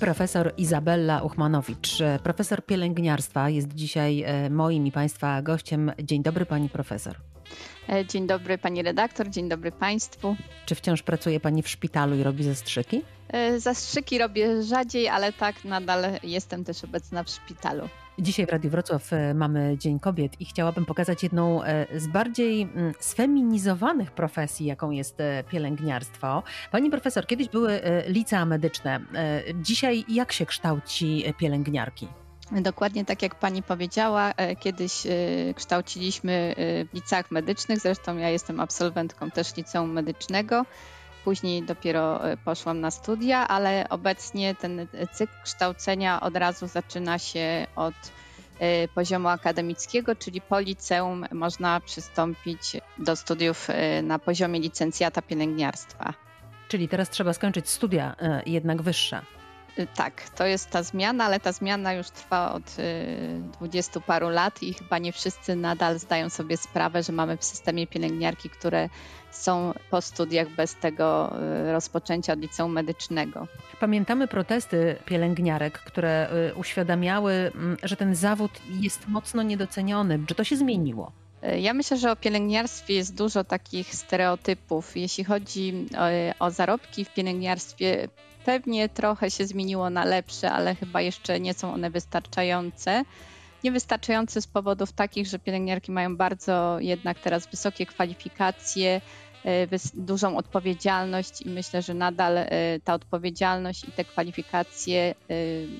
Profesor Izabella Uchmanowicz, profesor pielęgniarstwa, jest dzisiaj e, moim i Państwa gościem. Dzień dobry, Pani profesor. E, dzień dobry Pani redaktor, dzień dobry Państwu. Czy wciąż pracuje Pani w szpitalu i robi zastrzyki? E, zastrzyki robię rzadziej, ale tak, nadal jestem też obecna w szpitalu. Dzisiaj w Radiu Wrocław e, mamy Dzień Kobiet i chciałabym pokazać jedną e, z bardziej mm, sfeminizowanych profesji, jaką jest e, pielęgniarstwo. Pani profesor, kiedyś były licea medyczne. Dzisiaj jak się kształci pielęgniarki? Dokładnie tak jak pani powiedziała, kiedyś kształciliśmy w liceach medycznych, zresztą ja jestem absolwentką też liceum medycznego. Później dopiero e, poszłam na studia, ale obecnie ten cykl kształcenia od razu zaczyna się od e, poziomu akademickiego, czyli po liceum można przystąpić do studiów e, na poziomie licencjata pielęgniarstwa. Czyli teraz trzeba skończyć studia jednak wyższe. Tak, to jest ta zmiana, ale ta zmiana już trwa od dwudziestu paru lat i chyba nie wszyscy nadal zdają sobie sprawę, że mamy w systemie pielęgniarki, które są po studiach bez tego y, rozpoczęcia od liceum medycznego. Pamiętamy protesty pielęgniarek, które y, uświadamiały, mm, że ten zawód jest mocno niedoceniony. Czy to się zmieniło? Y, ja myślę, że o pielęgniarstwie jest dużo takich stereotypów. Jeśli chodzi o, o, zarobki w pielęgniarstwie, pewnie trochę się zmieniło na lepsze, ale chyba jeszcze nie są one wystarczające. Niewystarczające z powodów takich, że pielęgniarki mają bardzo jednak teraz wysokie kwalifikacje, dużą odpowiedzialność i myślę, że nadal e, ta odpowiedzialność i te kwalifikacje, e,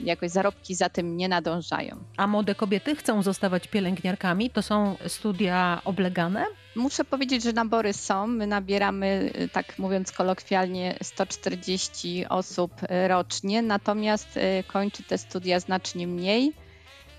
jakoś zarobki za tym nie nadążają. A młode kobiety chcą zostawać pielęgniarkami? To są studia oblegane? Muszę powiedzieć, że nabory są. My nabieramy, tak mówiąc kolokwialnie, 140 osób rocznie, natomiast kończy te studia znacznie mniej.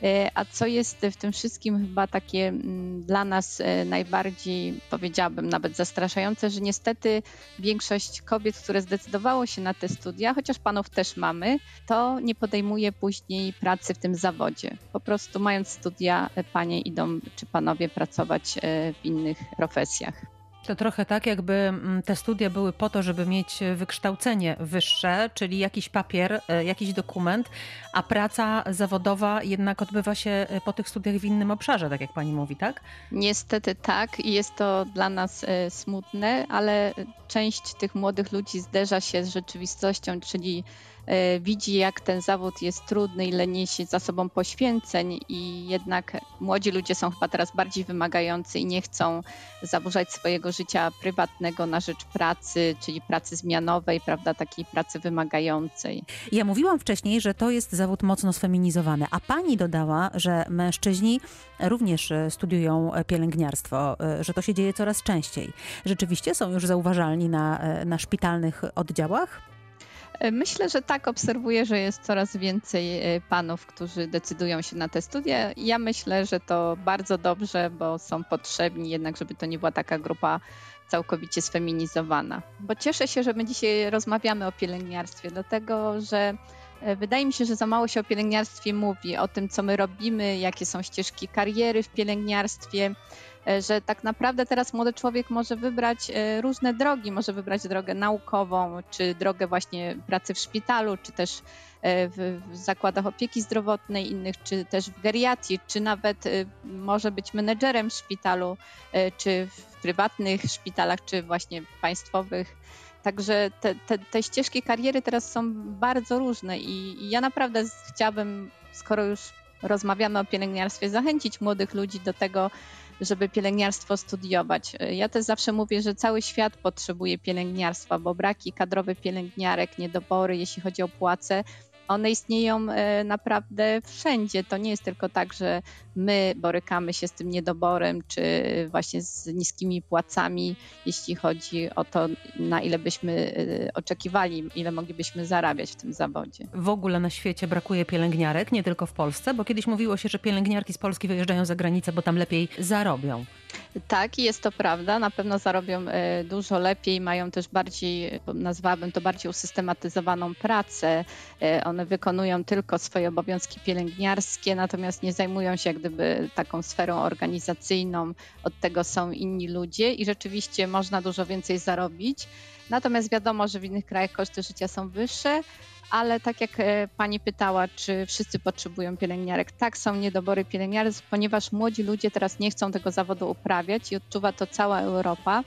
E, a co jest w tym wszystkim chyba takie mm, dla nas e, najbardziej, powiedziałabym, nawet zastraszające, że niestety większość kobiet, które zdecydowało się na te studia, chociaż panów też mamy, to nie podejmuje później pracy w tym zawodzie. Po prostu mając studia, e, panie idą czy panowie pracować w innych profesjach. To trochę tak, jakby mm, te studia były po to, żeby mieć wykształcenie wyższe, czyli jakiś papier, e, jakiś dokument, a praca zawodowa jednak odbywa się e, po tych studiach w innym obszarze, tak jak pani mówi, tak? Niestety tak i jest to dla nas e, smutne, ale część tych młodych ludzi zderza się z rzeczywistością, czyli E, widzi, jak ten zawód jest trudny, ile niesie za sobą poświęceń i jednak młodzi ludzie są chyba teraz bardziej wymagający i nie chcą zaburzać swojego życia prywatnego na rzecz pracy, czyli pracy zmianowej, prawda, takiej pracy wymagającej. Ja mówiłam wcześniej, że to jest zawód mocno sfeminizowany, a pani dodała, że mężczyźni również studiują pielęgniarstwo, e, że to się dzieje coraz częściej. Rzeczywiście są już zauważalni na, e, na szpitalnych oddziałach? Myślę, że tak obserwuję, że jest coraz więcej e, panów, którzy decydują się na te studia. Ja myślę, że to bardzo dobrze, bo są potrzebni jednak, żeby to nie była taka grupa całkowicie sfeminizowana. Bo cieszę się, że my dzisiaj rozmawiamy o pielęgniarstwie, dlatego że e, Wydaje mi się, że za mało się o pielęgniarstwie mówi, o tym, co my robimy, jakie są ścieżki kariery w pielęgniarstwie. E, że tak naprawdę teraz młody człowiek może wybrać e, różne drogi, może wybrać drogę naukową, czy drogę właśnie pracy w szpitalu, czy też e, w zakładach opieki zdrowotnej innych, czy też w geriatrii, czy nawet może być menedżerem w szpitalu, czy w prywatnych szpitalach, czy właśnie państwowych. Także te, te, te ścieżki kariery teraz są bardzo różne i, i ja naprawdę chciałabym, skoro już rozmawiamy o pielęgniarstwie, zachęcić młodych ludzi do tego, żeby pielęgniarstwo studiować. Ja też zawsze mówię, że cały świat potrzebuje pielęgniarstwa, bo braki kadrowe pielęgniarek, niedobory, jeśli chodzi o płace, one istnieją e, naprawdę wszędzie. To nie jest tylko tak, że my borykamy się z tym niedoborem, czy właśnie z niskimi płacami, jeśli chodzi o to, na ile byśmy e, oczekiwali, ile moglibyśmy zarabiać w tym zawodzie. W ogóle na świecie brakuje pielęgniarek, nie tylko w Polsce, bo kiedyś mówiło się, że pielęgniarki z Polski wyjeżdżają za granicę, bo tam lepiej zarobią. Tak, jest to prawda. Na pewno zarobią e, dużo lepiej, mają też bardziej, nazwałabym to bardziej usystematyzowaną pracę. One wykonują tylko swoje obowiązki pielęgniarskie, natomiast nie zajmują się jak gdyby taką sferą organizacyjną, od tego są inni ludzie i rzeczywiście można dużo więcej zarobić. Natomiast wiadomo, że w innych krajach koszty życia są wyższe, ale tak jak e, pani pytała, czy wszyscy potrzebują pielęgniarek, tak są niedobory pielęgniarek, ponieważ młodzi ludzie teraz nie chcą tego zawodu uprawiać i odczuwa to cała Europa.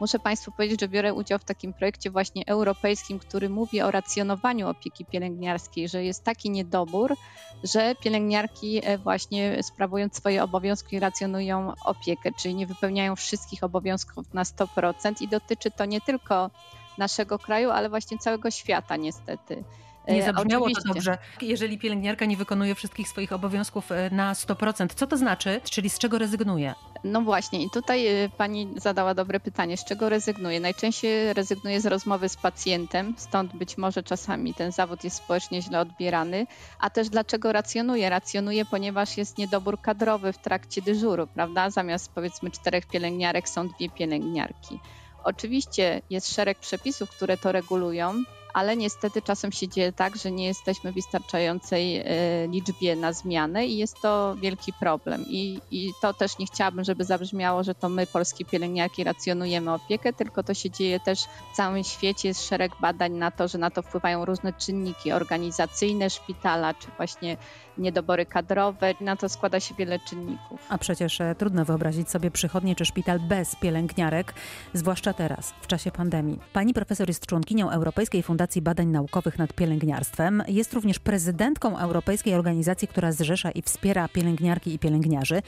Muszę Państwu powiedzieć, że biorę udział w takim projekcie właśnie europejskim, który mówi o racjonowaniu opieki pielęgniarskiej, że jest taki niedobór, że pielęgniarki e, właśnie sprawując swoje obowiązki racjonują opiekę, czyli nie wypełniają wszystkich obowiązków na 100% i dotyczy to nie tylko naszego kraju, ale właśnie całego świata niestety. Nie e, zabrzmiało Oczywiście. to dobrze. Jeżeli pielęgniarka nie wykonuje wszystkich swoich obowiązków e, na 100%, co to znaczy? Czyli z czego rezygnuje? No właśnie, i tutaj e, pani zadała dobre pytanie, z czego rezygnuje? Najczęściej rezygnuje z rozmowy z pacjentem, stąd być może czasami ten zawód jest społecznie źle odbierany, a też dlaczego racjonuje? Racjonuje, ponieważ jest niedobór kadrowy w trakcie dyżuru, prawda? Zamiast powiedzmy czterech pielęgniarek są dwie pielęgniarki. Oczywiście jest szereg przepisów, które to regulują, ale niestety czasem się dzieje tak, że nie jesteśmy w wystarczającej e, liczbie na zmianę i jest to wielki problem. I, I to też nie chciałabym, żeby zabrzmiało, że to my, polskie pielęgniarki, racjonujemy opiekę, tylko to się dzieje też w całym świecie. Jest szereg badań na to, że na to wpływają różne czynniki organizacyjne szpitala, czy właśnie niedobory kadrowe. Na to składa się wiele czynników. A przecież e, trudno wyobrazić sobie przychodnie czy szpital bez pielęgniarek, zwłaszcza teraz, w czasie pandemii. Pani profesor jest członkinią Europejskiej Fundacji Badań Naukowych nad Pielęgniarstwem. Jest również prezydentką Europejskiej Organizacji, która zrzesza i wspiera pielęgniarki i pielęgniarzy.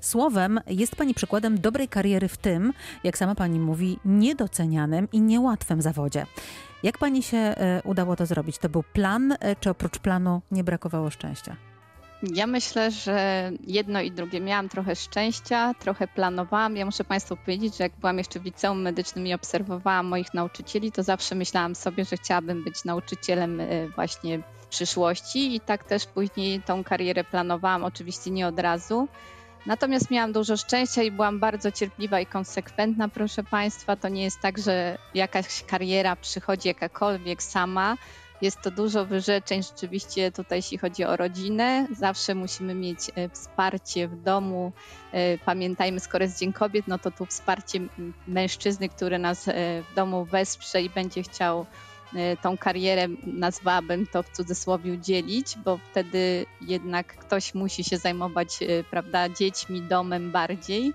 Słowem, jest Pani przykładem dobrej kariery w tym, jak sama Pani mówi, niedocenianym i niełatwym zawodzie. Jak Pani się e, udało to zrobić? To był plan, e, czy oprócz planu nie brakowało szczęścia? Ja myślę, że jedno i drugie. Miałam trochę szczęścia, trochę planowałam. Ja muszę Państwu powiedzieć, że jak byłam jeszcze w liceum medycznym i obserwowałam moich nauczycieli, to zawsze myślałam sobie, że chciałabym być nauczycielem e, właśnie w przyszłości i tak też później tą karierę planowałam, oczywiście nie od razu. Natomiast miałam dużo szczęścia i byłam bardzo cierpliwa i konsekwentna, proszę Państwa. To nie jest tak, że jakaś kariera przychodzi jakakolwiek sama. Jest to dużo wyrzeczeń rzeczywiście tutaj, jeśli chodzi o rodzinę. Zawsze musimy mieć e, wsparcie w domu. E, pamiętajmy, skoro jest Dzień Kobiet, no to tu wsparcie mężczyzny, który nas e, w domu wesprze i będzie chciał tą karierę, nazwałabym to w cudzysłowie, dzielić, bo wtedy jednak ktoś musi się zajmować, e, prawda, dziećmi, domem bardziej.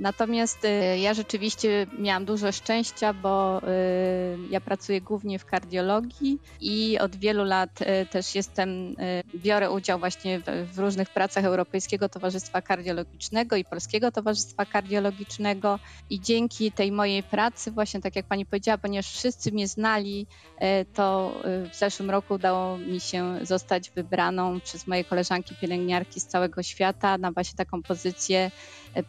Natomiast e, ja rzeczywiście miałam dużo szczęścia, bo e, ja pracuję głównie w kardiologii i od wielu lat e, też jestem, biorę udział właśnie w, różnych pracach Europejskiego Towarzystwa Kardiologicznego i Polskiego Towarzystwa Kardiologicznego. I dzięki tej mojej pracy, właśnie tak jak pani powiedziała, ponieważ wszyscy mnie znali, to w zeszłym roku udało mi się zostać wybraną przez moje koleżanki pielęgniarki z całego świata na właśnie taką pozycję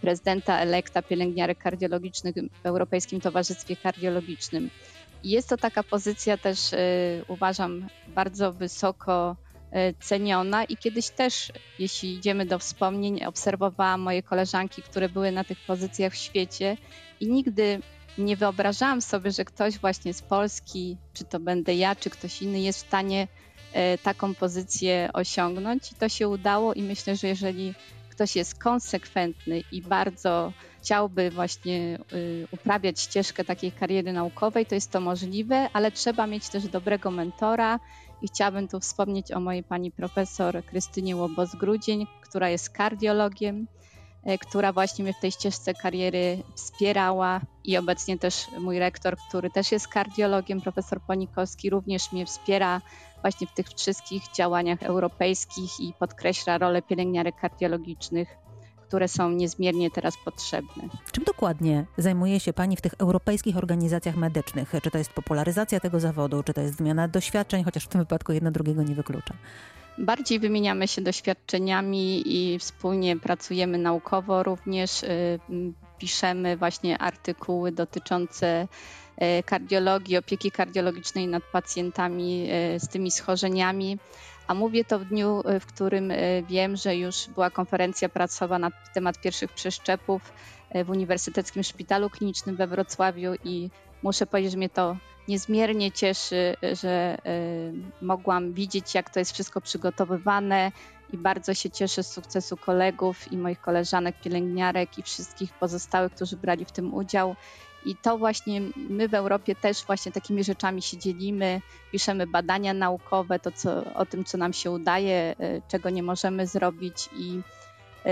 prezydenta elekta pielęgniarek kardiologicznych w Europejskim Towarzystwie Kardiologicznym. Jest to taka pozycja też, y, uważam, bardzo wysoko y, ceniona i kiedyś też, jeśli idziemy do wspomnień, obserwowałam moje koleżanki, które były na tych pozycjach w świecie i nigdy nie wyobrażałam sobie, że ktoś właśnie z Polski, czy to będę ja, czy ktoś inny, jest w stanie y, taką pozycję osiągnąć. I to się udało i myślę, że jeżeli ktoś jest konsekwentny i bardzo chciałby właśnie y, uprawiać ścieżkę takiej kariery naukowej, to jest to możliwe, ale trzeba mieć też dobrego mentora. I chciałabym tu wspomnieć o mojej pani profesor Krystynie Łobos-Grudzień, która jest kardiologiem, która właśnie mnie w tej ścieżce kariery wspierała i obecnie też mój rektor, który też jest kardiologiem, profesor Ponikowski, również mnie wspiera właśnie w tych wszystkich działaniach europejskich i podkreśla rolę pielęgniarek kardiologicznych które są niezmiernie teraz potrzebne. Czym dokładnie zajmuje się Pani w tych europejskich organizacjach medycznych? Czy to jest popularyzacja tego zawodu, czy to jest zmiana doświadczeń, chociaż w tym wypadku jedno drugiego nie wyklucza? Bardziej wymieniamy się doświadczeniami i wspólnie pracujemy naukowo, również y, piszemy właśnie artykuły dotyczące E, kardiologii, opieki kardiologicznej nad pacjentami e, z tymi schorzeniami. A mówię to w dniu, w którym wiem, że już była konferencja pracowa na temat pierwszych przeszczepów w Uniwersyteckim Szpitalu Klinicznym we Wrocławiu i muszę powiedzieć, że mnie to niezmiernie cieszy, że mogłam widzieć, jak to jest wszystko przygotowywane i bardzo się cieszę z sukcesu kolegów i moich koleżanek, pielęgniarek i wszystkich pozostałych, którzy brali w tym udział. I to właśnie my w Europie też właśnie takimi rzeczami się dzielimy, piszemy badania naukowe, to co, o tym, co nam się udaje, e, czego nie możemy zrobić i e,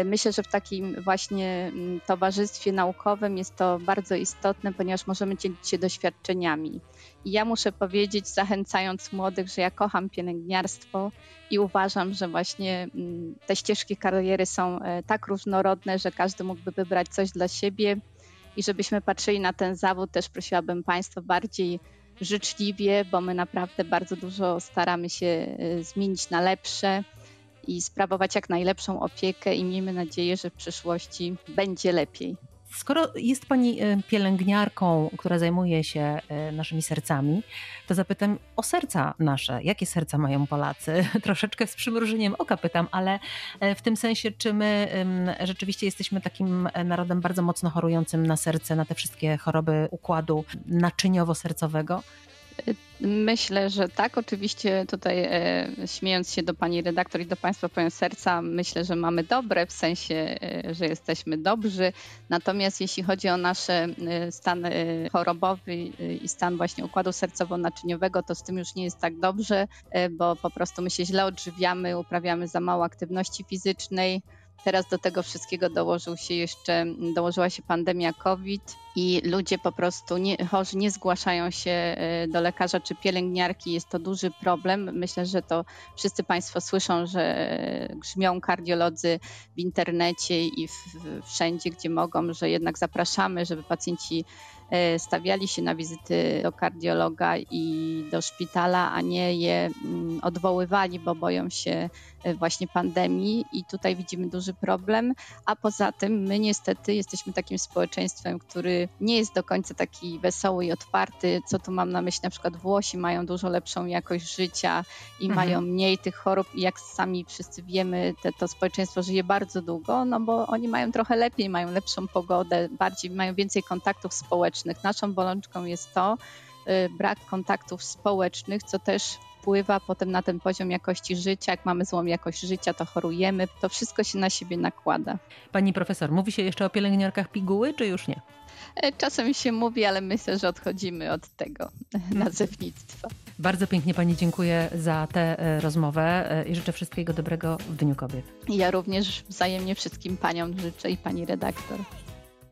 Myślę, że w takim właśnie mm, towarzystwie naukowym jest to bardzo istotne, ponieważ możemy dzielić się doświadczeniami. I ja muszę powiedzieć, zachęcając młodych, że ja kocham pielęgniarstwo i uważam, że właśnie mm, te ścieżki kariery są e, tak różnorodne, że każdy mógłby wybrać coś dla siebie i żebyśmy patrzyli na ten zawód, też prosiłabym Państwa bardziej życzliwie, bo my naprawdę bardzo dużo staramy się e, zmienić na lepsze i sprawować jak najlepszą opiekę i miejmy nadzieję, że w przyszłości będzie lepiej. Skoro jest Pani e, pielęgniarką, która zajmuje się e, naszymi sercami, to zapytam o serca nasze. Jakie serca mają Polacy? Troszeczkę z przymrużeniem oka pytam, ale e, w tym sensie, czy my rzeczywiście jesteśmy takim narodem bardzo mocno chorującym na serce, na te wszystkie choroby układu naczyniowo-sercowego? Myślę, że tak. Oczywiście tutaj e, śmiejąc się do pani redaktor i do państwa powiem serca, myślę, że mamy dobre, w sensie, e, że jesteśmy dobrzy. Natomiast jeśli chodzi o nasz e, stan e, chorobowy e, i stan właśnie układu sercowo-naczyniowego, to z tym już nie jest tak dobrze, e, bo po prostu my się źle odżywiamy, uprawiamy za mało aktywności fizycznej Teraz do tego wszystkiego dołożył się jeszcze, dołożyła się pandemia COVID i ludzie po prostu nie, chorzy nie zgłaszają się e, do lekarza czy pielęgniarki. Jest to duży problem. Myślę, że to wszyscy Państwo słyszą, że grzmią kardiolodzy w internecie i w, wszędzie, gdzie mogą, że jednak zapraszamy, żeby pacjenci E, stawiali się na wizyty do kardiologa i do szpitala, a nie je mm, odwoływali, bo boją się e, właśnie pandemii i tutaj widzimy duży problem. A poza tym my niestety jesteśmy takim społeczeństwem, który nie jest do końca taki wesoły i otwarty. Co tu mam na myśli? Na przykład Włosi mają dużo lepszą jakość życia i mhm. mają mniej tych chorób i jak sami wszyscy wiemy, te, to społeczeństwo żyje bardzo długo, no bo oni mają trochę lepiej, mają lepszą pogodę, bardziej mają więcej kontaktów społecznych. Naszą bolączką jest to y, brak kontaktów społecznych, co też wpływa potem na ten poziom jakości życia. Jak mamy złą jakość życia, to chorujemy. To wszystko się na siebie nakłada. Pani profesor, mówi się jeszcze o pielęgniarkach piguły, czy już nie? E, czasem się mówi, ale myślę, że odchodzimy od tego nazewnictwa. Bardzo pięknie Pani dziękuję za tę e, rozmowę e, i życzę wszystkiego dobrego w Dniu Kobiet. Ja również wzajemnie wszystkim Paniom życzę i Pani redaktor.